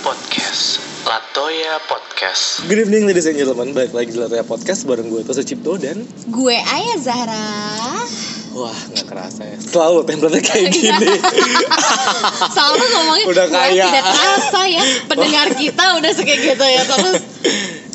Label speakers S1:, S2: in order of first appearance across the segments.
S1: Podcast. Latoya Podcast.
S2: Good evening ladies and gentlemen, balik lagi di Latoya Podcast bareng gue Tosa Cipto dan
S3: Gue Ayah Zahra.
S2: Wah gak kerasa ya, selalu template kayak gini
S3: Selalu ngomongin
S2: Udah
S3: gue
S2: kaya.
S3: tidak terasa ya pendengar kita udah suka gitu ya terus.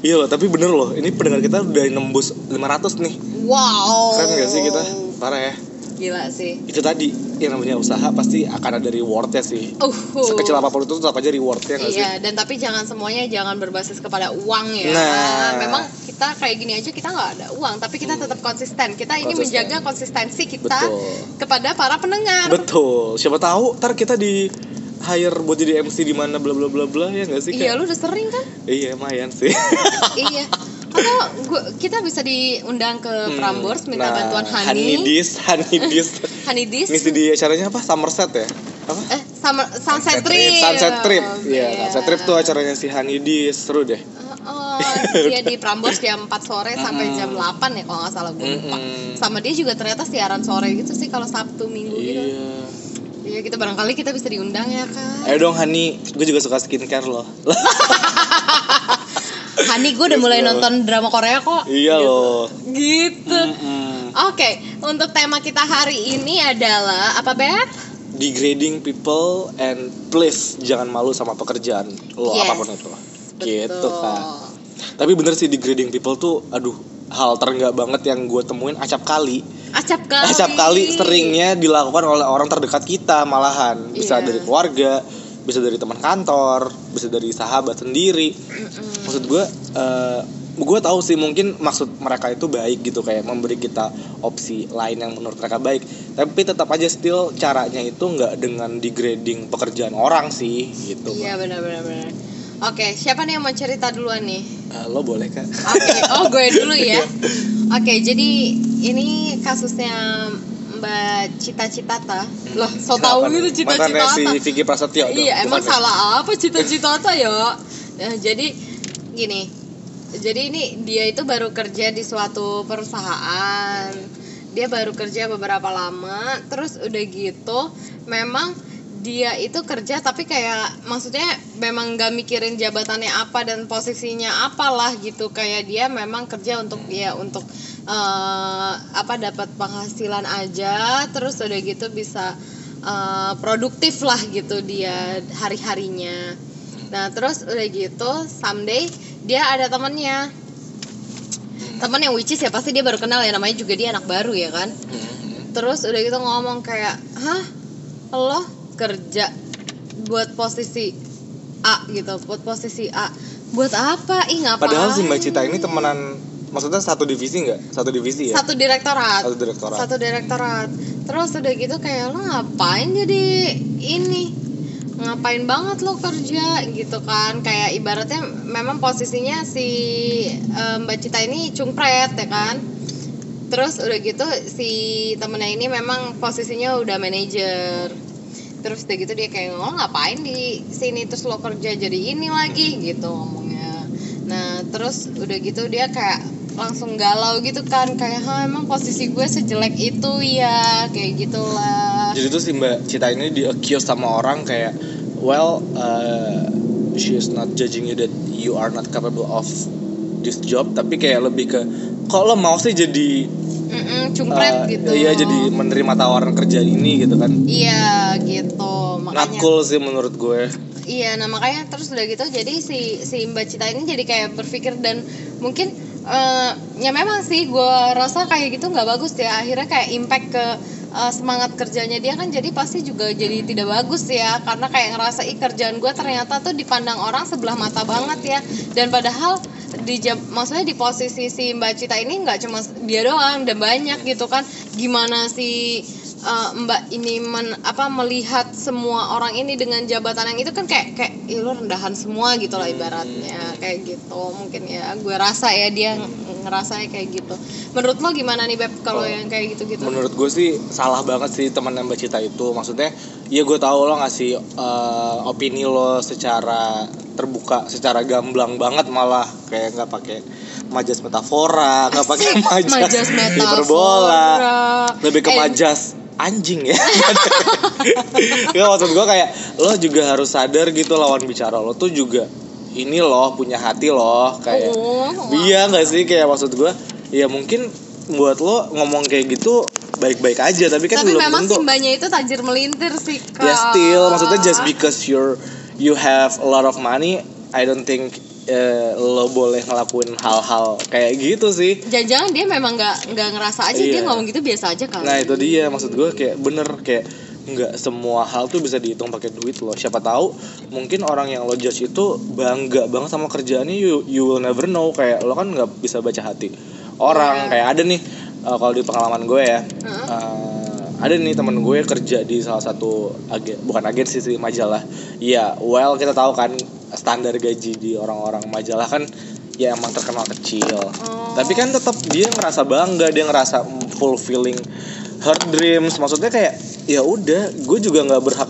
S2: Iya loh, tapi bener loh, ini pendengar kita udah nembus 500 nih
S3: Wow.
S2: Keren gak sih kita? Parah ya
S3: Gila sih.
S2: Itu tadi, yang namanya usaha pasti akan ada rewardnya sih
S3: Uh.
S2: Sekecil apa pun itu tetap aja rewardnya gak sih?
S3: Iya, dan tapi jangan semuanya jangan berbasis kepada uang ya.
S2: Nah.
S3: Memang kita kayak gini aja kita nggak ada uang, tapi kita tetap konsisten. Kita ini
S2: Konsisten.
S3: menjaga konsistensi kita
S2: Betul.
S3: kepada para pendengar.
S2: Betul, siapa tahu ntar kita di hire buat jadi MC di mana bla bla bla bla ya gak sih
S3: Iya, lu udah sering kan?
S2: Iya lumayan sih
S3: iya. Atau gua, kita bisa diundang ke Prambors minta
S2: Nah,
S3: bantuan Hani.
S2: Honeydis, Honeydis
S3: Honeydis.
S2: Ngisi di acaranya apa? Somerset ya? Apa?
S3: Eh, summer, sunset trip.
S2: Sunset Trip. Iya, Sunset Trip tuh acaranya si Honeydis, seru deh.
S3: Oh, dia di Prambors jam 4 sore sampai jam 8 ya kalau nggak salah gue lupa. Sama dia juga ternyata siaran sore gitu sih kalau Sabtu Minggu gitu.
S2: Iya.
S3: Iya, kita barangkali kita bisa diundang ya kan.
S2: Ayo dong Hani, gue juga suka skincare loh.
S3: Hani gue udah mulai
S2: Gitu.
S3: nonton drama Korea kok.
S2: iya loh.
S3: Gitu.
S2: Mm-mm.
S3: Oke, untuk tema kita hari ini adalah apa Beb?
S2: Degrading people and please jangan malu sama pekerjaan lo
S3: Yes.
S2: apa pun itu. Gitu
S3: Betul.
S2: kan. Tapi bener sih degrading people tuh, aduh hal terenggak banget yang gue temuin acap kali.
S3: Acap kali.
S2: Acap kali seringnya dilakukan oleh orang terdekat kita malahan bisa
S3: Iya.
S2: dari keluarga, bisa dari teman kantor, bisa dari sahabat sendiri.
S3: Mm-mm.
S2: Maksud gue, eh gue tahu sih mungkin maksud mereka itu baik gitu kayak memberi kita opsi lain yang menurut mereka baik. Tapi tetap aja still caranya itu nggak dengan degrading pekerjaan orang sih gitu.
S3: Iya benar benar benar. Oke, siapa nih yang mau cerita duluan nih?
S2: Eh, lo boleh kan?
S3: Oke, oh gue dulu ya. Oke, jadi ini kasusnya Mbak Cita Citata. Loh, so tau gitu Cita
S2: Mantannya si. Vicky Prasetyo
S3: Iya, emang
S2: ya?
S3: salah apa Cita Citata ya? Ya, jadi gini. Jadi ini dia itu baru kerja di suatu perusahaan. Dia baru kerja beberapa lama, terus udah gitu memang dia itu kerja tapi kayak maksudnya memang gak mikirin jabatannya apa dan posisinya apalah gitu kayak dia memang kerja untuk ya untuk eh, apa dapat penghasilan aja terus udah gitu bisa eh, produktif lah gitu dia hari harinya nah terus udah gitu someday dia ada temennya. Temen yang which is ya pasti dia baru kenal ya namanya juga dia anak baru ya kan?
S2: Hmm.
S3: terus udah gitu ngomong kayak hah? Lo kerja buat posisi A gitu buat posisi A. Buat apa? Ih ngapain?
S2: Padahal si Mbak Cita ini temenan, maksudnya satu divisi nggak? Satu divisi ya?
S3: satu direktorat.
S2: Satu direktorat.
S3: satu direktorat. Terus udah gitu kayak lo ngapain jadi ini ngapain banget lo kerja gitu kan. Kayak ibaratnya memang posisinya si eh, Mbak Cita ini cungpret ya kan. Terus udah gitu si temennya ini memang posisinya udah manajer. Terus udah gitu dia kayak lo ngapain di sini? Terus lo kerja jadi ini lagi gitu ngomongnya. Nah terus udah gitu dia kayak langsung galau gitu kan. Kayak ha emang posisi gue sejelek itu ya? Kayak gitulah
S2: Jadi tuh si Mbak Cita ini di accuse sama orang kayak well uh, she is not judging you that you are not capable of this job. Tapi kayak lebih ke kok lo mau sih jadi
S3: Mm-mm, cungpret
S2: uh,
S3: gitu?
S2: iya jadi menerima tawaran kerja ini gitu kan?
S3: Iya gitu.
S2: Not
S3: makanya
S2: cool sih menurut gue.
S3: Iya, nah makanya terus udah gitu jadi si si Mbak Cita ini jadi kayak berpikir dan mungkin eh, ya memang sih gue rasa kayak gitu nggak bagus ya. Akhirnya kayak impact ke eh, semangat kerjanya dia kan jadi pasti juga jadi tidak bagus ya. Karena kayak ngerasa ih kerjaan gue ternyata tuh dipandang orang sebelah mata banget ya. Dan padahal di jam maksudnya di posisi si Mbak Cita ini nggak cuma dia doang dan banyak gitu kan. Gimana si eh, Mbak ini men, apa melihat semua orang ini dengan jabatan yang itu kan kayak kayak "Ih, lu rendahan semua gitu lah ibaratnya. Kayak gitu mungkin ya. Gue rasa ya dia ng- ngerasanya kayak gitu. Menurut lo gimana nih beb kalau
S2: Oh.
S3: yang kayak gitu gitu
S2: menurut gue sih salah banget sih teman Mbak Cita itu. Maksudnya ya gue tahu lo ngasih uh, opini lo secara terbuka secara gamblang banget malah. Kayak nggak pakai majas metafora nggak pakai majas,
S3: majas
S2: hiperbola.
S3: Metafora
S2: lebih ke
S3: Eh,
S2: majas anjing ya. Ya maksud gue kayak lo juga harus sadar gitu lawan bicara lo tuh juga ini loh punya hati loh kayak
S3: Oh,
S2: iya nggak sih? Kayak maksud gue ya mungkin buat lo ngomong kayak gitu baik-baik aja tapi kan
S3: tapi
S2: belum
S3: memang
S2: tentu.
S3: simbanya itu tajir melintir sih kak.
S2: ya still maksudnya just because you're you have a lot of money I don't think eh, lo boleh ngelakuin hal-hal kayak gitu sih
S3: jangan dia memang nggak nggak ngerasa aja dia
S2: Iya.
S3: ngomong gitu biasa aja kan
S2: Nah itu dia maksud gue kayak bener kayak nggak semua hal tuh bisa dihitung pakai duit loh. Siapa tahu mungkin orang yang lo judge itu bangga banget sama kerjaannya you you will never know kayak lo kan nggak bisa baca hati orang
S3: Iya.
S2: kayak ada nih uh, kalau di pengalaman gue ya
S3: Heeh.
S2: uh, ada nih temen gue kerja di salah satu agen bukan agensi sih majalah. Iya well kita tahu kan standar gaji di orang-orang majalah kan ya emang terkenal kecil.
S3: Oh.
S2: Tapi kan tetap dia ngerasa bangga, dia ngerasa fulfilling her dreams. Maksudnya kayak ya udah, gue juga nggak berhak.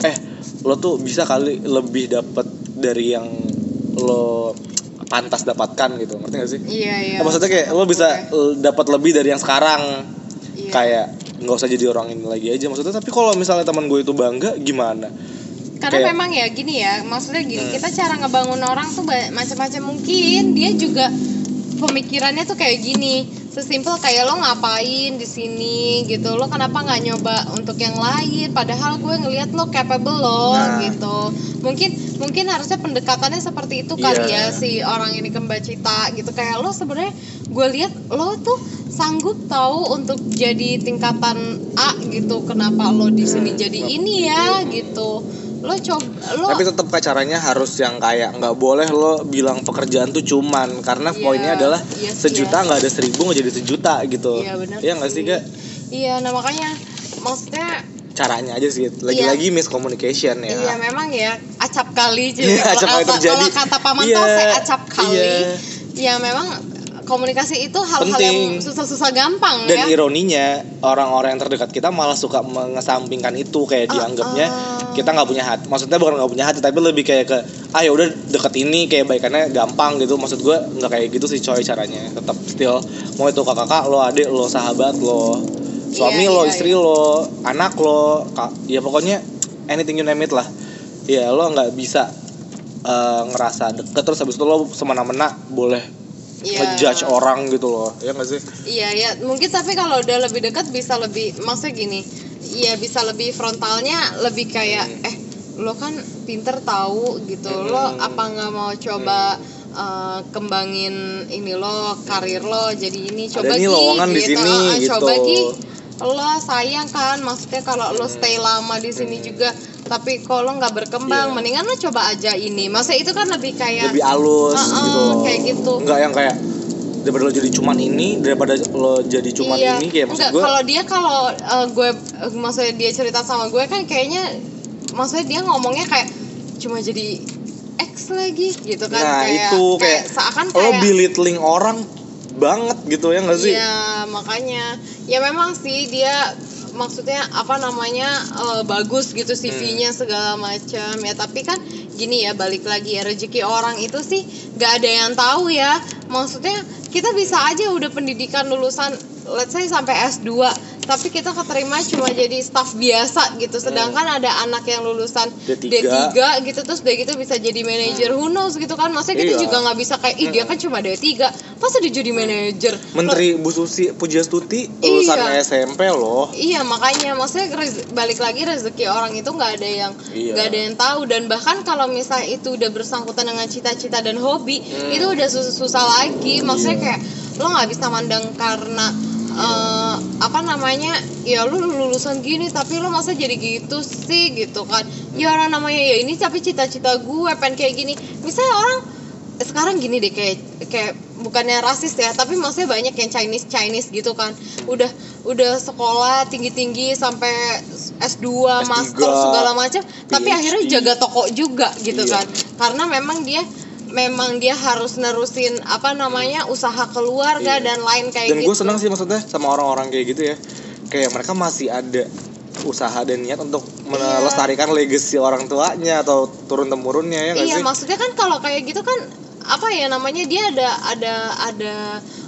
S2: Eh, lo tuh bisa kali lebih dapat dari yang lo pantas dapatkan gitu, ngerti gak sih?
S3: iya iya
S2: Ya, maksudnya kayak lo bisa dapat lebih dari yang sekarang.
S3: Iya.
S2: Kayak nggak usah jadi orang ini lagi aja maksudnya. Tapi kalau misalnya teman gue itu bangga, gimana?
S3: Karena
S2: kayak-
S3: memang ya gini ya maksudnya gini
S2: Hmm.
S3: kita cara ngebangun orang tuh macam-macam mungkin dia juga pemikirannya tuh kayak gini sesimpel kayak lo ngapain di sini gitu lo kenapa nggak nyoba untuk yang lain padahal gue ngelihat lo capable lo
S2: Nah.
S3: gitu mungkin mungkin harusnya pendekatannya seperti itu kali
S2: Iya.
S3: ya si orang ini ke Mbak Cita gitu kayak lo sebenarnya gue lihat lo tuh sanggup tahu untuk jadi tingkatan A gitu kenapa lo di sini
S2: Hmm.
S3: jadi ini ya gitu lo coba lo
S2: Tapi tetap caranya harus yang kayak nggak boleh lo bilang pekerjaan tuh cuman karena
S3: Iya,
S2: poinnya adalah
S3: iya sih
S2: sejuta
S3: ya.
S2: nggak ada seribu nggak jadi sejuta gitu.
S3: Iya, benar
S2: Iya nggak sih kak?
S3: iya nah makanya maksudnya
S2: Caranya aja sih. Lagi-lagi miscommunication ya.
S3: iya memang ya acap kali cuy
S2: Iya, acap kali terjadi.
S3: kalau kata paman
S2: Iya,
S3: tau saya acap kali
S2: iya.
S3: ya memang komunikasi itu hal-hal
S2: Penting.
S3: yang susah-susah gampang
S2: Dan
S3: ya
S2: ironinya orang-orang yang terdekat kita malah suka mengesampingkan itu kayak
S3: Ah,
S2: dianggapnya
S3: ah.
S2: Kita nggak punya hati. Maksudnya bukan nggak punya hati tapi lebih kayak ke ah ya udah deket ini kayak baikannya gampang gitu. Maksud gue nggak kayak gitu sih coy caranya. Tetap still mau itu kakak lo, adik lo, sahabat lo, suami
S3: Iya,
S2: lo,
S3: iya,
S2: istri
S3: iya.
S2: lo, anak lo, kak, ya pokoknya anything you name it lah. Ya lo nggak bisa eh, ngerasa deket terus habis itu lo semena-mena boleh
S3: Iya.
S2: ngejudge orang gitu loh. Ya nggak sih?
S3: Iya ya mungkin tapi kalau udah lebih dekat bisa lebih maksudnya gini Iya bisa lebih frontalnya lebih kayak
S2: Hmm.
S3: eh lo kan pinter tahu gitu
S2: Hmm.
S3: lo apa nggak mau coba eh, kembangin ini lo karir lo jadi ini coba
S2: nih
S3: Gi, gitu.
S2: sini,
S3: ah,
S2: gitu.
S3: coba Gi lo sayang kan maksudnya kalau lo
S2: Hmm.
S3: stay lama di sini juga tapi kalau nggak berkembang
S2: Iya.
S3: mendingan lo coba aja ini maksudnya itu kan lebih kayak
S2: lebih halus
S3: Ah, ah,
S2: gitu
S3: kayak gitu.
S2: nggak yang kayak daripada lo jadi cuman ini daripada lo jadi cuman
S3: iya.
S2: ini kayak maksud
S3: Enggak,
S2: gue
S3: kalau dia kalau uh, gue uh, maksudnya dia cerita sama gue kan kayaknya maksudnya dia ngomongnya kayak cuma jadi X lagi gitu kan.
S2: Nah
S3: kayak,
S2: itu kayak,
S3: seakan
S2: lo
S3: kayak
S2: belittling orang banget gitu ya nggak sih?
S3: Iya, makanya. Ya memang sih dia maksudnya apa namanya eh, bagus gitu
S2: Hmm.
S3: CV-nya segala macam ya tapi kan gini ya balik lagi ya rezeki orang itu sih gak ada yang tahu ya. Maksudnya kita bisa aja udah pendidikan lulusan let's say sampai S2 tapi kita keterima cuma jadi staff biasa gitu sedangkan ada anak yang lulusan
S2: D3.
S3: D3 gitu terus udah gitu bisa jadi manajer who knows gitu kan maksudnya kita
S2: Iya.
S3: juga nggak bisa kayak ih dia kan cuma D3 masa dia jadi manajer
S2: Menteri Bu Susi Pujastuti lulusan
S3: Iya.
S2: SMP loh
S3: Iya makanya maksudnya balik lagi rezeki orang itu nggak ada yang
S2: Iya.
S3: nggak ada yang tahu dan bahkan kalau misalnya itu udah bersangkutan dengan cita-cita dan hobi
S2: Hmm.
S3: itu udah sus- susah lagi maksudnya
S2: Iya.
S3: kayak lo nggak bisa mandang karena eh, apa namanya? Ya lu lulusan gini tapi lo masa jadi gitu sih gitu kan? Ya orang namanya ya ini tapi cita-cita gue pengen kayak gini. Misalnya orang sekarang gini deh kayak kayak bukannya rasis ya tapi maksudnya banyak yang Chinese Chinese gitu kan. Udah udah sekolah tinggi tinggi sampai S2, master segala macam tapi akhirnya jaga toko juga gitu
S2: Iya.
S3: kan. Karena memang dia memang dia harus nerusin apa namanya usaha keluarga
S2: Iya.
S3: dan lain kayak
S2: dan
S3: gitu.
S2: gue senang sih maksudnya sama orang-orang kayak gitu ya. Kayak mereka masih ada usaha dan niat untuk melestarikan legacy orang tuanya atau turun temurunnya ya
S3: iya
S2: sih?
S3: maksudnya kan kalau kayak gitu kan apa ya namanya dia ada ada ada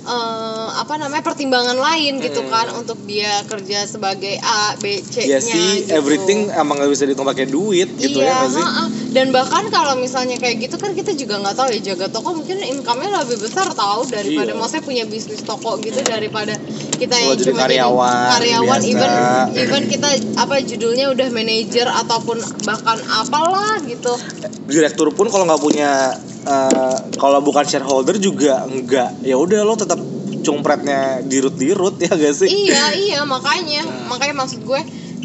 S3: eh, apa namanya pertimbangan lain gitu kan untuk dia kerja sebagai A B C
S2: ya
S3: nya
S2: sih
S3: gitu.
S2: everything emang gak bisa dihitung pakai duit gitu
S3: iya,
S2: ya nggak sih
S3: ha-ha. dan bahkan kalau misalnya kayak gitu kan kita juga nggak tahu ya jaga toko mungkin income-nya lebih besar tahu daripada
S2: Iya.
S3: maksudnya punya bisnis toko gitu daripada kita
S2: Kalau
S3: yang
S2: jadi
S3: cuma
S2: karyawan,
S3: karyawan
S2: biasa.
S3: even even kita apa judulnya udah manajer ataupun bahkan apalah gitu
S2: direktur pun kalau nggak punya eh, kalau bukan shareholder juga enggak. Ya udah lo tetap cumpretnya dirut-dirut ya gak sih?
S3: Iya iya makanya. Makanya maksud gue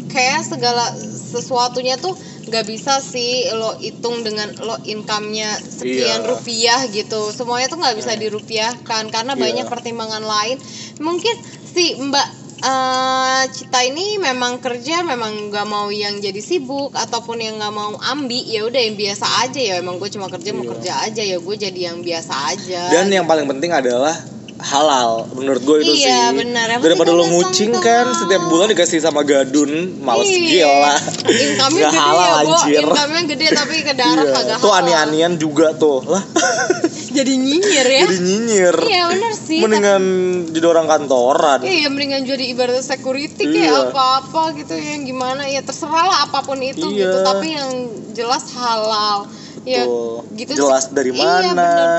S3: kayak segala sesuatunya tuh nggak bisa sih lo hitung dengan lo income-nya sekian
S2: Iya.
S3: rupiah gitu. Semuanya tuh nggak bisa dirupiahkan karena
S2: Iya.
S3: banyak pertimbangan lain. Mungkin si mbak eh, Cita ini memang kerja memang nggak mau yang jadi sibuk ataupun yang nggak mau ambi ya udah yang biasa aja ya emang gue cuma kerja mau
S2: Iya.
S3: kerja aja ya gue jadi yang biasa aja
S2: dan yang paling penting adalah halal menurut gue itu
S3: Iya,
S2: sih.
S3: benar. Yang
S2: daripada lo ngucing kan setiap bulan dikasih sama gadun males
S3: Iya.
S2: gila.
S3: Income-nya
S2: Nggak
S3: gede
S2: halal,
S3: ya
S2: anjir.
S3: income-nya gede tapi ke darah
S2: Iya,
S3: kagak
S2: tuh ani-anian juga tuh. Lah.
S3: Jadi nyinyir ya.
S2: Jadi nyinyir.
S3: Iya bener sih.
S2: Mendingan jadi orang kantoran.
S3: Tapi- iya mendingan jadi ibarat security kayak
S2: Iya.
S3: apa-apa gitu yang gimana. Ya terserah lah apa pun itu
S2: Iya.
S3: gitu. Tapi yang jelas halal. Ya
S2: Tuh,
S3: gitu
S2: jelas
S3: sih.
S2: dari
S3: Iya,
S2: mana?
S3: bener.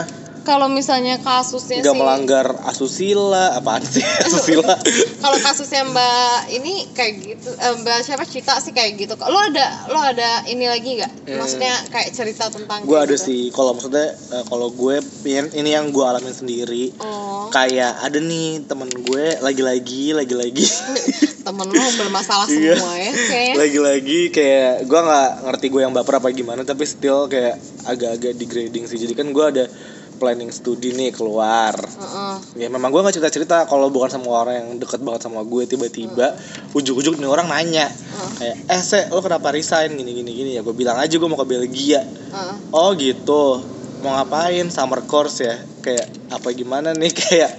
S3: Kalau misalnya kasusnya
S2: nggak
S3: sih
S2: melanggar asusila apaan sih? Asusila.
S3: Kalau kasusnya mbak ini kayak gitu eh, mbak siapa? Cita sih kayak gitu. Lo ada lo ada ini lagi nggak?
S2: Hmm.
S3: maksudnya kayak cerita tentang
S2: gue ada
S3: gitu?
S2: sih. Kalau maksudnya eh, kalau gue ini- yang gue alamin sendiri.
S3: Oh.
S2: Kayak ada nih temen gue lagi-lagi lagi-lagi.
S3: Temen lo bermasalah
S2: Iya.
S3: semua ya kayak
S2: lagi-lagi kayak gue nggak ngerti gue yang baper apa gimana tapi still kayak agak-agak degrading sih. Jadi kan gue ada planning studi nih keluar.
S3: Heeh.
S2: ya memang gue nggak cerita cerita kalau bukan sama orang yang deket banget sama gue tiba-tiba ujuk-ujuk nih orang nanya kayak eh se lo kenapa resign? Gini gini gini. Ya gue bilang aja gue mau ke Belgia.
S3: Heeh.
S2: oh gitu. Mau ngapain? Summer course ya? Kayak apa gimana nih? Kayak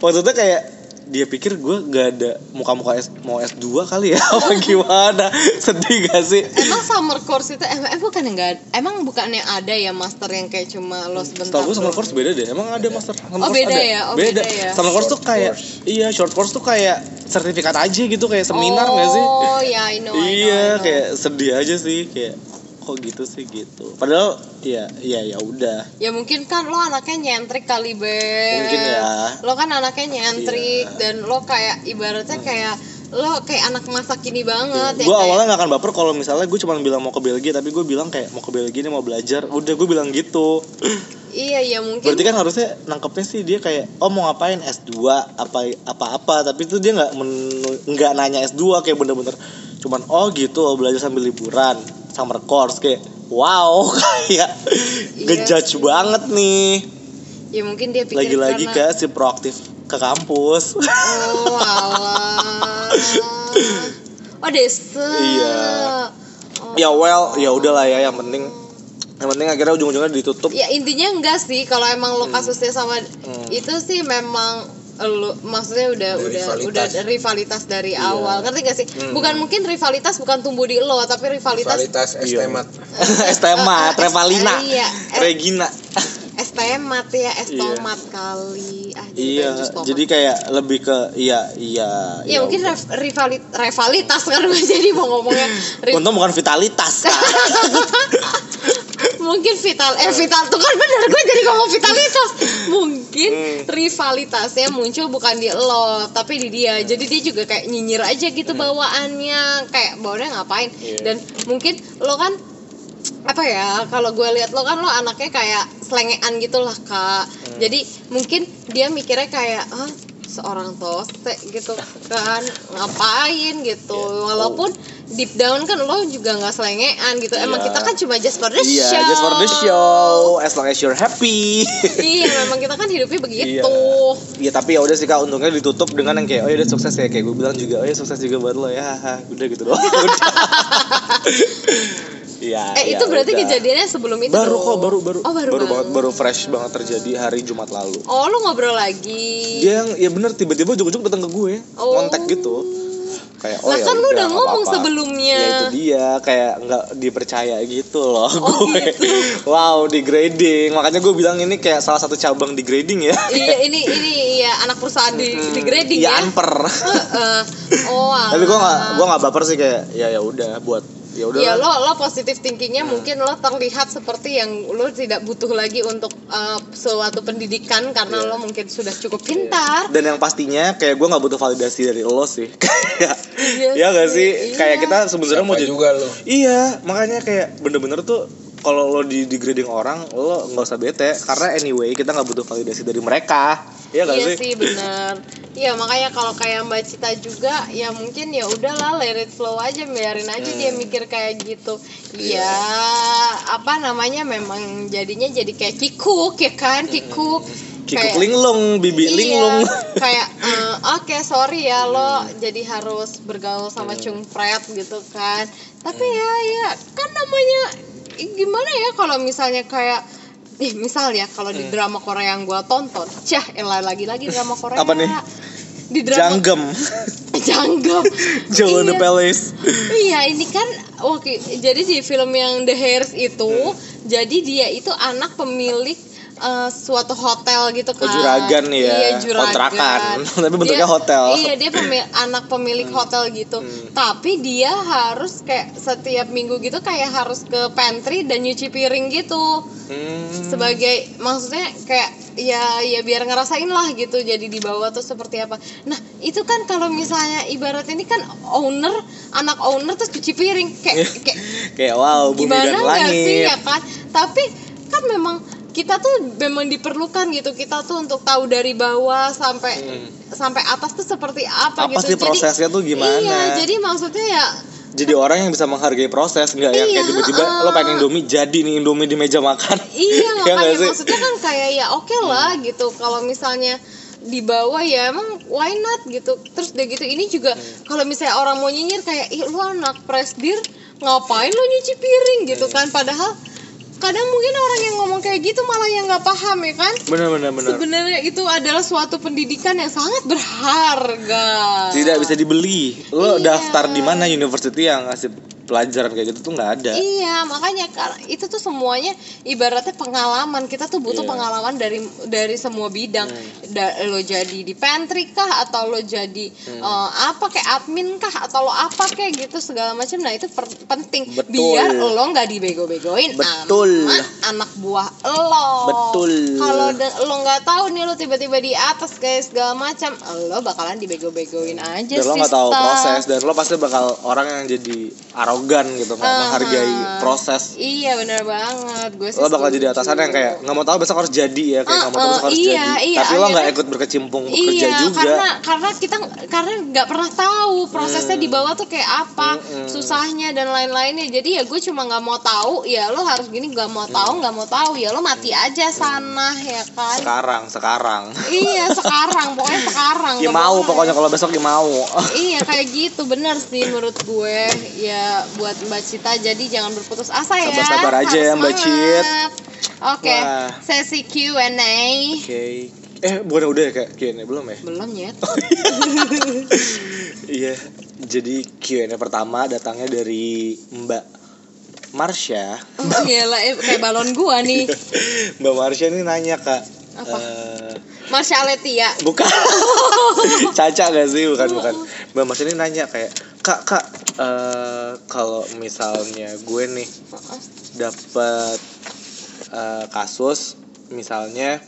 S2: waktu itu kayak dia pikir gue gak ada muka-muka S, mau S2 kali ya apa gimana sedih gak sih
S3: Emang summer course itu emang eh, bukan yang enggak emang bukan yang ada ya master yang kayak cuma lo sebentar.
S2: Setahu gue summer course beda deh. Emang ada master summer
S3: Oh,
S2: course
S3: beda
S2: ada?
S3: ya? Oh, beda ya?
S2: Summer course tuh kayak iya short course tuh kayak sertifikat aja gitu kayak seminar nggak sih?
S3: Oh, ya I know. I know, I
S2: iya,
S3: know.
S2: kayak sedih aja sih kayak kok gitu sih gitu. Padahal ya ya ya udah.
S3: Ya mungkin kan lo anaknya nyentrik kali be.
S2: Mungkin ya.
S3: Lo kan anaknya nyentrik
S2: Iya.
S3: dan lo kayak ibaratnya kayak lo kayak anak masa kini banget ya.
S2: Gue awalnya nggak akan baper kalau misalnya gue cuma bilang mau ke Belgia tapi gue bilang kayak mau ke Belgia nih mau belajar. Udah gue bilang gitu.
S3: Iya ya mungkin.
S2: Berarti kan harusnya nangkepnya sih dia kayak oh mau ngapain S2 apa apa apa tapi itu dia nggak nggak nanya S2 kayak bener-bener cuman oh gitu oh, belajar sambil liburan summer course kayak wow kayak
S3: Iya
S2: ngejudge banget nih
S3: ya mungkin dia pikir
S2: lagi-lagi
S3: karena...
S2: ke si proaktif ke kampus
S3: Oh alah. Oh desa.
S2: Iya.
S3: Oh.
S2: ya well ya udahlah ya yang penting yang penting akhirnya ujung-ujungnya ditutup
S3: Ya intinya enggak sih kalau emang lo kasusnya sama
S2: Hmm.
S3: itu sih memang lo maksudnya udah
S4: Ada
S3: udah
S4: rivalitas.
S3: udah rivalitas dari
S2: Iya.
S3: awal ngerti gak sih
S2: Hmm.
S3: bukan mungkin rivalitas bukan tumbuh di lo tapi rivalitas
S4: Kualitas es
S2: Iya.
S4: temat.
S2: es temat
S3: Eh, eh,
S2: Revalina
S3: iya, eh.
S2: Regina
S3: es temat ya es
S2: Iya.
S3: tomat kali ah jadi
S2: iya jadi kayak lebih ke iya iya
S3: ya, mungkin
S2: udah.
S3: rev- rivalit- rivalitas kan gue jadi mau ngomongnya
S2: untung bukan vitalitas Kak.
S3: mungkin vital eh vital tuh kan bener gue jadi ngomong vitalitas mungkin
S2: Hmm.
S3: rivalitasnya muncul bukan di lo tapi di dia jadi dia juga kayak nyinyir aja gitu bawaannya kayak bawaannya ngapain
S2: Hmm.
S3: Dan mungkin lo kan apa ya kalau gue lihat lo kan lo anaknya kayak selengean gitu lah kak
S2: Hmm.
S3: jadi mungkin dia mikirnya kayak ah seorang toste gitu kan. Ngapain gitu?
S2: Iya.
S3: walaupun deep down kan lo juga nggak selengean gitu. Emang
S2: Iya.
S3: kita kan cuma just for the
S2: Iya,
S3: show.
S2: just for the show, as long as you're happy.
S3: iya memang kita kan hidupnya begitu.
S2: Iya, tapi ya udah sih kak, untungnya ditutup dengan yang kayak, oh ya udah sukses ya, kayak gue bilang juga, oh ya sukses juga buat lo ya, udah gitu doang. Iya.
S3: eh
S2: ya
S3: itu berarti
S2: udah.
S3: kejadiannya sebelum itu
S2: Baru kok, baru baru.
S3: oh baru,
S2: baru
S3: banget.
S2: banget, baru fresh banget terjadi hari Jumat lalu.
S3: oh lu ngobrol lagi
S2: Dia yang, ya bener tiba-tiba ujuk-ujuk datang ke gue,
S3: Oh.
S2: kontak gitu. kayak oh
S3: Lah
S2: ya
S3: kan lu udah ngomong
S2: apa-apa.
S3: sebelumnya.
S2: ya itu dia kayak nggak dipercaya gitu loh
S3: Oh,
S2: gue
S3: gitu.
S2: wow degrading makanya gue bilang ini kayak salah satu cabang degrading ya
S3: iya ini ini ya anak perusahaan di, di grading
S2: ya
S3: ya.
S2: unper
S3: Heeh. oh,
S2: tapi gue nggak
S3: alah.
S2: gue nggak baper sih kayak ya ya udah buat ya udah
S3: Ya lo lo positif thinkingnya mungkin lo terlihat seperti yang lo tidak butuh lagi untuk uh, suatu pendidikan karena
S2: Iya.
S3: lo mungkin sudah cukup pintar.
S2: dan yang pastinya kayak gue nggak butuh validasi dari lo sih. Kayak
S3: Iya
S2: ya gak
S3: sih,
S2: kayak
S3: iya.
S2: kita sebenarnya mau
S4: juga lo.
S2: Iya makanya kayak bener-bener tuh kalau lo di degrading orang lo nggak usah bete. Karena anyway kita nggak butuh validasi dari mereka iya gak
S3: iya
S2: sih
S3: sih bener. Iya makanya kalau kayak Mbak Cita juga ya mungkin ya udahlah let it flow aja biarin aja dia
S2: Hmm.
S3: mikir kayak gitu. Iya apa namanya memang jadinya jadi kayak kikuk ya kan kikuk.
S2: Kikuk
S3: Kayak-
S2: linglung, bibi
S3: Iya,
S2: linglung.
S3: kayak eh, oke sorry ya lo jadi harus bergaul sama cungpret gitu kan tapi ya ya kan namanya gimana ya kalau misalnya kayak ih misal ya kalau di drama Korea yang gua tonton cah elah lagi-lagi drama Korea
S2: Apa nih?
S3: di drama
S2: Janggem,
S3: janggem
S2: Joe the
S3: Iya.
S2: Palace.
S3: Iya ini kan oke jadi di film yang The Hairs itu jadi dia itu anak pemilik eh, suatu hotel gitu kan.
S2: Oh, juragan ya.
S3: Iya juragan.
S2: Kontrakan. Tapi bentuknya
S3: Dia-
S2: hotel.
S3: Iya dia pemi- anak pemilik hotel gitu.
S2: Hmm.
S3: Tapi dia harus kayak setiap minggu gitu kayak harus ke pantry dan nyuci piring gitu
S2: Hmm.
S3: sebagai maksudnya kayak ya ya biar ngerasain lah gitu jadi di bawah tuh seperti apa nah itu kan kalau misalnya ibarat ini kan owner anak owner terus cuci piring kayak kayak
S2: Kayak wow, bumi
S3: gimana
S2: dan
S3: nggak sih
S2: langit.
S3: ya kan tapi kan memang kita tuh memang diperlukan gitu kita tuh untuk tahu dari bawah sampai
S2: Hmm.
S3: sampai atas tuh seperti apa,
S2: Apa
S3: gitu
S2: sih prosesnya tuh gimana?
S3: iya jadi maksudnya ya
S2: Jadi orang yang bisa menghargai proses nggak yang
S3: Iya,
S2: kayak tiba-tiba
S3: heeh.
S2: lo pengen Indomie jadi nih Indomie di meja makan.
S3: Iya
S2: Ya
S3: makanya?
S2: Hmm.
S3: maksudnya kan kayak ya oke lah gitu kalau misalnya di bawah ya emang why not gitu terus udah gitu ini juga
S2: Hmm.
S3: kalau misalnya orang mau nyinyir kayak ih lu anak presdir ngapain lu nyuci piring gitu
S2: Hmm.
S3: kan padahal kadang mungkin orang yang ngomong kayak gitu malah yang nggak paham ya kan
S2: Bener bener bener.
S3: sebenarnya itu adalah suatu pendidikan yang sangat berharga
S2: Tidak bisa dibeli. Lo
S3: Iya.
S2: daftar di mana university yang ngasih pelajaran kayak gitu tuh nggak ada.
S3: Iya, makanya itu tuh semuanya ibaratnya pengalaman. Kita tuh butuh
S2: Iya.
S3: pengalaman dari dari semua bidang.
S2: Hmm.
S3: Da- lo jadi di pantry kah atau lo jadi
S2: Hmm.
S3: eh, apa kayak admin kah atau lo apa kayak gitu segala macam. Nah, itu per- penting
S2: Betul.
S3: biar lo nggak dibego-begoin
S2: Betul.
S3: sama anak buah lo.
S2: Betul.
S3: Kalau lo nggak tahu nih lo tiba-tiba di atas kayak segala macam, lo bakalan dibego-begoin aja
S2: dan lo nggak tahu proses dan lo pasti bakal orang yang jadi arogan gitu nggak
S3: Aha.
S2: menghargai proses
S3: Iya benar banget. Gue
S2: lo bakal jadi atasan yang kayak nggak mau tahu besok harus jadi ya kayak nggak mau tahu
S3: Uh,
S2: besok harus
S3: iya,
S2: jadi
S3: iya,
S2: tapi lo nggak ikut berkecimpung bekerja
S3: Iya,
S2: juga
S3: karena karena kita karena nggak pernah tahu prosesnya di bawah tuh kayak apa,
S2: Mm-mm.
S3: susahnya dan lain-lainnya. Jadi ya gue cuma nggak mau tahu, ya lo harus gini nggak mau tahu, nggak mau tahu, ya lo mati aja sana ya kan.
S2: sekarang sekarang
S3: iya sekarang, pokoknya sekarang.
S2: ya mau pokoknya kalau besok ya mau
S3: iya kayak gitu bener sih menurut gue ya buat Mbak Cita jadi jangan berputus asa ya.
S2: Sabar-sabar aja ya, Mbak Cit.
S3: semangat. oke
S2: Wah.
S3: sesi Q&A
S2: oke. Eh bukan udah ya kayak Q&A belum ya?
S3: Belum ya
S2: iya jadi Q&A pertama datangnya dari Mbak Marsha.
S3: Oh gila eh, kayak balon gua nih.
S2: Mbak Marsha ini nanya kak
S3: Apa?
S2: eh,
S3: Marsha Letia
S2: bukan. Caca gak sih? Bukan bukan. Mbak Marsha ini nanya kayak kak kak eh, kalau misalnya gue nih dapat eh, kasus misalnya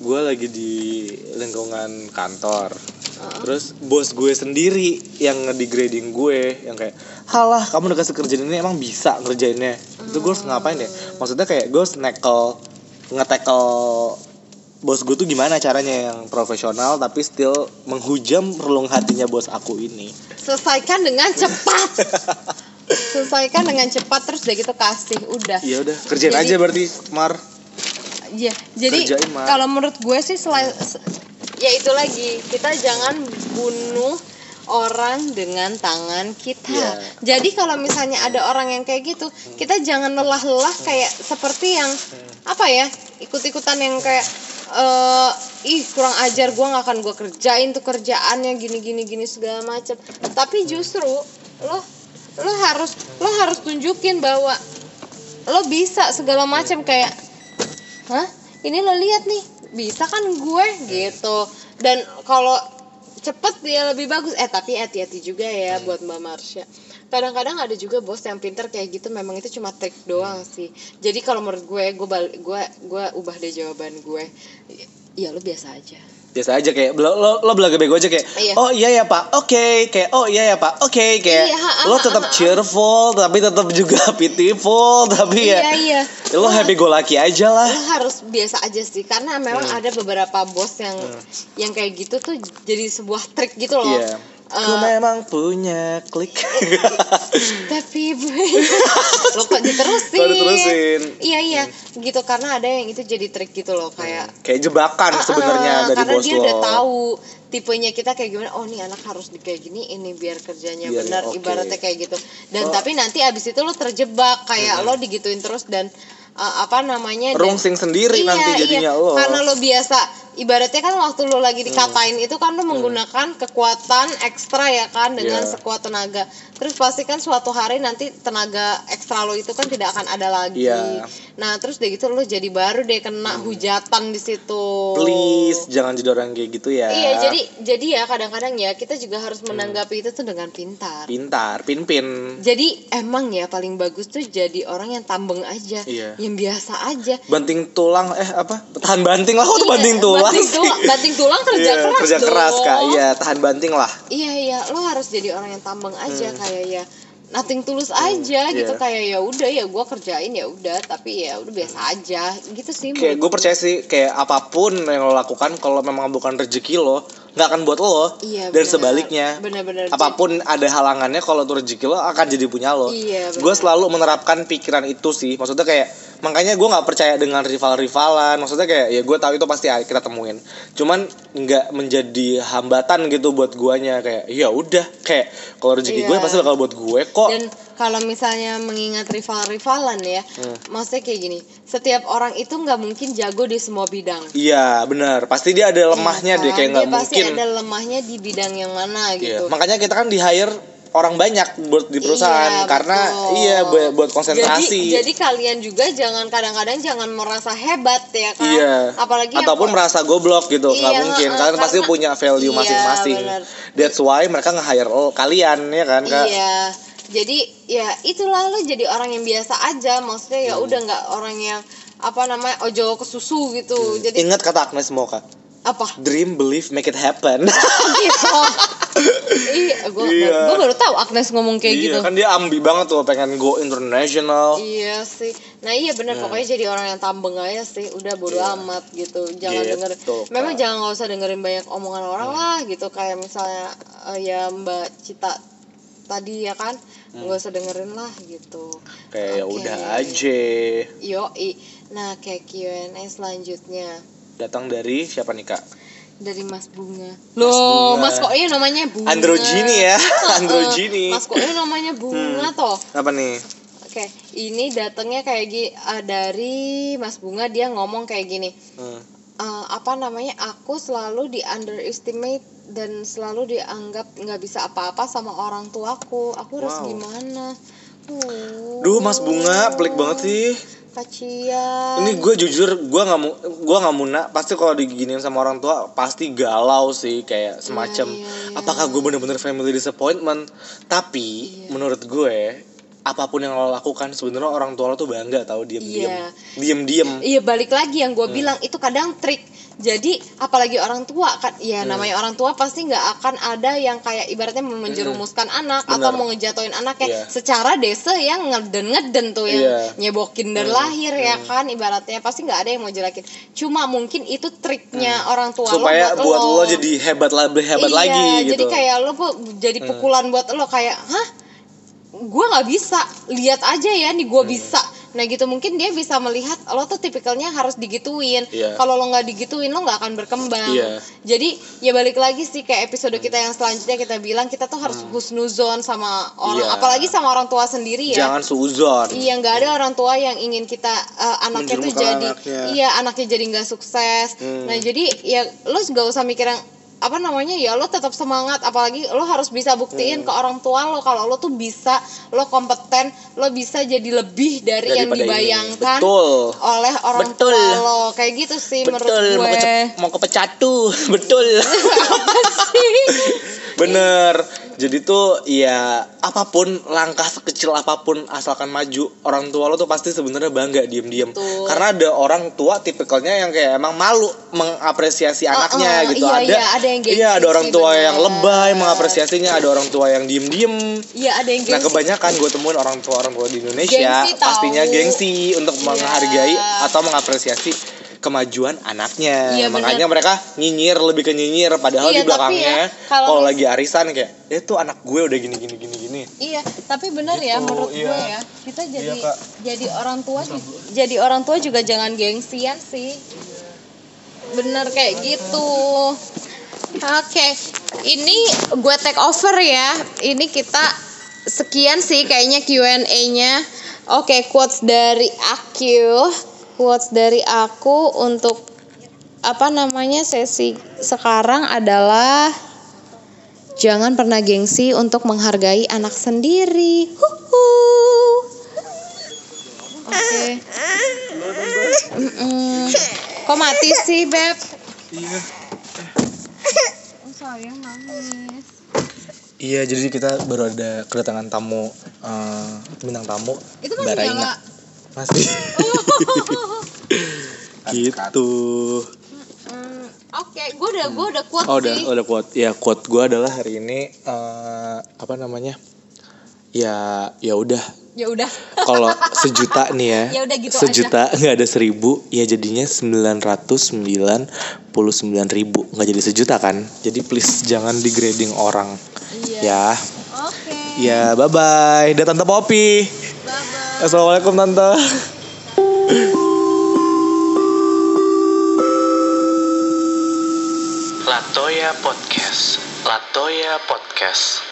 S2: gue lagi di lingkungan kantor terus bos gue sendiri yang ngedegrading gue yang kayak halah kamu udah kasih kerjaan ini emang bisa ngerjainnya? Itu gue harus ngapain ya? Maksudnya kayak gue harus nekel ngetekel bos gue tuh gimana caranya yang profesional tapi still menghujam relung hatinya bos aku ini.
S3: Selesaikan dengan cepat. Selesaikan dengan cepat terus udah gitu kasih udah.
S2: Ya udah kerjain
S3: Jadi-
S2: aja berarti Mar.
S3: Iya, jadi kalau menurut gue sih selain se- ya itu lagi kita jangan bunuh orang dengan tangan kita.
S2: Iya.
S3: Jadi kalau misalnya ada orang yang kayak gitu, kita jangan lelah-lelah kayak seperti yang apa ya ikut-ikutan yang kayak eh ih kurang ajar gue nggak akan gue kerjain tuh kerjaannya gini gini gini segala macam. Tapi justru lo lo harus lo harus tunjukin bahwa lo bisa segala macam kayak hah? Ini lo lihat nih bisa kan gue? Gitu. Dan kalau cepet dia lebih bagus. Eh tapi hati-hati juga ya buat mbak Marsha kadang-kadang ada juga bos yang pinter kayak gitu memang itu cuma trik doang sih. Jadi kalau menurut gue gue bal- gue gue ubah deh jawaban gue. Ya lo biasa aja.
S2: Biasa aja kayak lo lo, lo belaga bego aja kayak
S3: Iya.
S2: oh iya ya pak oke kayak oh iya ya pak oke kayak
S3: Iya, ha,
S2: lo tetap cheerful tapi tetap juga pitiful tapi ya
S3: iya iya.
S2: lo happy go lucky aja lah.
S3: lo harus biasa aja sih karena memang
S2: Hmm.
S3: ada beberapa bos yang yang kayak gitu tuh jadi sebuah trik gitu loh.
S2: Iya
S3: Eh,
S2: Ku memang punya klik
S3: tapi lo kok diterusin
S2: Kok diterusin?
S3: iya iya gitu karena ada yang itu jadi trik gitu loh kayak
S2: kayak jebakan
S3: Ah,
S2: sebenarnya
S3: ah,
S2: dari
S3: karena
S2: bos
S3: dia
S2: lo
S3: udah tahu tipenya kita kayak gimana oh nih anak harus di kayak gini ini biar kerjanya
S2: Biar
S3: benar
S2: oke.
S3: ibaratnya kayak gitu dan
S2: Oh.
S3: tapi nanti abis itu lo terjebak kayak lo digituin terus dan uh, apa namanya dan-
S2: rungsing sendiri
S3: Iya,
S2: nanti jadinya
S3: iya.
S2: lo
S3: karena lo biasa ibaratnya kan waktu lo lagi dikatain itu kan lo menggunakan kekuatan ekstra ya kan dengan
S2: Iya.
S3: sekuat tenaga. Terus pasti kan suatu hari nanti tenaga ekstra lo itu kan tidak akan ada lagi.
S2: Iya.
S3: nah terus deh gitu lo jadi baru deh kena hujatan di situ.
S2: Please jangan jadi orang kayak gitu ya.
S3: Iya, jadi jadi ya kadang-kadang ya kita juga harus menanggapi itu tuh dengan pintar.
S2: pintar pin pin
S3: Jadi emang ya paling bagus tuh jadi orang yang tambeng aja,
S2: Iya.
S3: yang biasa aja.
S2: banting tulang eh apa? Tahan banting lah kok tuh
S3: Iya,
S2: banting tulang
S3: banting tulang, banting tulang kerja
S2: Iya,
S3: keras
S2: kerja
S3: dong.
S2: keras kak. Iya tahan banting lah.
S3: Iya iya, lo harus jadi orang yang tambeng aja kayak ya nothing tulus aja gitu.
S2: Iya.
S3: kayak ya udah ya gua kerjain ya udah. Tapi ya udah biasa aja. Gitu sih.
S2: kayak gue percaya sih kayak apa pun yang lo lakukan kalau memang bukan rezeki lo nggak akan buat lo.
S3: Iya,
S2: dan
S3: benar.
S2: sebaliknya
S3: Benar-benar.
S2: apa pun ada halangannya kalau itu rezeki lo akan jadi punya lo.
S3: Iya,
S2: gue selalu menerapkan pikiran itu sih. Maksudnya kayak makanya gue nggak percaya dengan rival-rivalan maksudnya kayak ya gue tahu itu pasti kita temuin cuman nggak menjadi hambatan gitu buat guanya kayak ya udah kayak kalau rezeki
S3: Iya.
S2: gue pasti bakal buat gue kok
S3: Dan kalau misalnya mengingat rival-rivalan ya,
S2: Hmm.
S3: maksudnya kayak gini, setiap orang itu nggak mungkin jago di semua bidang.
S2: iya benar pasti dia ada lemahnya
S3: Iya
S2: deh
S3: kan?
S2: kayak nggak
S3: Dia pasti
S2: mungkin
S3: ada lemahnya di bidang yang mana
S2: Iya,
S3: gitu.
S2: makanya kita kan di hire orang banyak buat di perusahaan
S3: Iya,
S2: karena
S3: betul.
S2: iya buat, buat konsentrasi.
S3: Jadi, jadi kalian juga jangan kadang-kadang jangan merasa hebat ya kan.
S2: iya.
S3: Apalagi
S2: ataupun merasa goblok gitu, nggak
S3: Iya,
S2: mungkin.
S3: heeh,
S2: Kalian pasti
S3: karena-
S2: punya value
S3: Iya,
S2: masing-masing.
S3: benar.
S2: That's why mereka nge-hire lo kalian ya kan, Kak?
S3: Iya. Jadi ya itulah lo jadi orang yang biasa aja. Maksudnya ya
S2: Hmm.
S3: udah nggak orang yang apa namanya ojo ke susu gitu.
S2: Hmm.
S3: Jadi
S2: Ingat kata Agnes Mo, Kak.
S3: Apa?
S2: Dream, believe, make it happen.
S3: gitu. iya, gue
S2: Iya.
S3: baru tahu Agnes ngomong kayak gitu.
S2: Iya, kan dia ambi banget tuh pengen go international.
S3: Iya sih. Nah iya benar pokoknya jadi orang yang tambeng aja sih. Udah bodo
S2: Iya.
S3: amat gitu. Jangan
S2: Gitu,
S3: denger.
S2: Kak.
S3: Memang jangan nggak usah dengerin banyak omongan orang lah gitu. Kayak misalnya eh, ya Mbak Cita tadi ya kan nggak usah dengerin lah gitu.
S2: Kayak ya
S3: Oke.
S2: udah aja.
S3: Yo Nah kayak Q&A selanjutnya
S2: Datang dari siapa nih, Kak?
S3: dari Mas Bunga. Loh,
S2: Bunga.
S3: Mas kok namanya Bunga.
S2: Androgini ya, androgini.
S3: Mas kok namanya Bunga toh.
S2: Apa nih?
S3: Oke, ini datangnya kayak gini dari Mas Bunga dia ngomong kayak gini.
S2: Hmm.
S3: "Eh, apa namanya? Aku selalu di underestimate dan selalu dianggap nggak bisa apa-apa sama orang tuaku. Aku harus
S2: Wow.
S3: gimana? Uh,
S2: Duh, Mas Bunga, pelik banget sih.
S3: Kasian.
S2: Ini gue jujur, gue nggak mau, gue nggak muna. Pasti kalau diginiin sama orang tua, pasti galau sih, kayak semacam.
S3: iya, iya.
S2: Apakah gue bener-bener family disappointment? Tapi
S3: Iya.
S2: menurut gue, apa pun yang lo lakukan, sebenarnya orang tua lo tuh bangga tahu diem-diem,
S3: Iya.
S2: diem-diem.
S3: Iya balik lagi yang
S2: Hmm.
S3: gue bilang itu kadang trik. Jadi apalagi orang tua kan, ya
S2: Hmm.
S3: namanya orang tua pasti nggak akan ada yang kayak ibaratnya menjerumuskan anak atau
S2: Hmm. Benar.
S3: mau ngejatuhin anaknya
S2: Iya.
S3: secara desa yang ngeden ngeden tuh yang
S2: Iya.
S3: nyebokin dari
S2: Hmm.
S3: lahir ya kan ibaratnya pasti nggak ada yang mau jelekin. Cuma mungkin itu triknya orang tua
S2: Hmm. Supaya
S3: lo
S2: buat lo jadi hebat lebih hebat
S3: iya,
S2: lagi gitu.
S3: Jadi kayak lo jadi pukulan buat lo kayak, hah? Gue nggak bisa. Lihat aja ya nih gue bisa. Nah gitu mungkin dia bisa melihat lo tuh tipikalnya harus digituin
S2: Iya.
S3: kalau lo nggak digituin lo nggak akan berkembang
S2: Iya.
S3: jadi ya balik lagi sih kayak episode kita yang selanjutnya kita bilang kita tuh harus husnuzon sama orang
S2: Hmm. Iya.
S3: apalagi sama orang tua sendiri ya
S2: jangan suuzon
S3: Iya nggak ada orang tua yang ingin kita eh, anaknya tuh jadi
S2: anaknya.
S3: iya anaknya jadi nggak sukses.
S2: Hmm.
S3: Nah jadi ya lo nggak usah mikir yang apa namanya ya lo tetap semangat apalagi lo harus bisa buktiin
S2: Hmm.
S3: ke orang tua lo kalau lo tuh bisa lo kompeten lo bisa jadi lebih dari yang
S2: Daripada ini.
S3: dibayangkan
S2: Betul.
S3: oleh orang
S2: Betul.
S3: tua lo kayak gitu sih menurut
S2: betul
S3: gue
S2: mau ke mau ke pecatu betul bener jadi tuh ya apa pun langkah sekecil apa pun asalkan maju orang tua lo tuh pasti sebenarnya bangga diem-diem
S3: Betul.
S2: karena ada orang tua tipikalnya yang kayak emang malu mengapresiasi anaknya
S3: uh,
S2: gitu
S3: iya,
S2: ada
S3: iya, ada yang
S2: iya ada orang tua
S3: bener.
S2: yang lebay mengapresiasinya ada orang tua yang diem-diem
S3: Iya ada yang
S2: Nah
S3: gengsi.
S2: kebanyakan gue temuin orang tua orang tua di Indonesia
S3: Gengsi tahu.
S2: pastinya gengsi untuk
S3: Iya.
S2: menghargai atau mengapresiasi kemajuan anaknya.
S3: Iya,
S2: Makanya
S3: bener.
S2: mereka nyinyir lebih ke nyinyir padahal
S3: Iya,
S2: di belakangnya
S3: tapi ya, kalau mis-
S2: lagi arisan kayak itu anak gue udah gini gini gini gini.
S3: Iya, tapi benar ya
S2: Gitu,
S3: menurut
S2: iya.
S3: gue ya. Kita jadi
S2: Iya, Kak.
S3: jadi orang tua jadi orang tua juga jangan gengsian sih. Bener kayak gitu. Oke, ini gue take over ya. Ini kita sekian sih kayaknya Q&A-nya. Oke, quotes dari aku, quotes dari aku untuk apa namanya sesi sekarang adalah Jangan pernah gengsi untuk menghargai anak sendiri. Oke. Kok mati sih, Beb?
S2: Iya.
S3: Oh, sayang nangis.
S2: Iya jadi kita baru ada kedatangan tamu eh, bintang tamu
S3: Itu masih
S2: Mbak Raina. Masih. gitu.
S3: Mm, Oke, gue udah gue udah kuat
S2: Oh udah
S3: sih.
S2: udah quote ya quote gue adalah hari ini eh, apa namanya ya ya udah
S3: Ya udah.
S2: kalau sejuta nih ya,
S3: Ya udah gitu
S2: sejuta nggak ada seribu ya jadinya sembilan ratus sembilan puluh sembilan ribu nggak jadi sejuta kan jadi please jangan degrading orang
S3: Iya.
S2: ya
S3: Oke.
S2: ya bye bye dan tante Popi. Assalamualaikum tante
S1: Latoya Podcast. Latoya Podcast.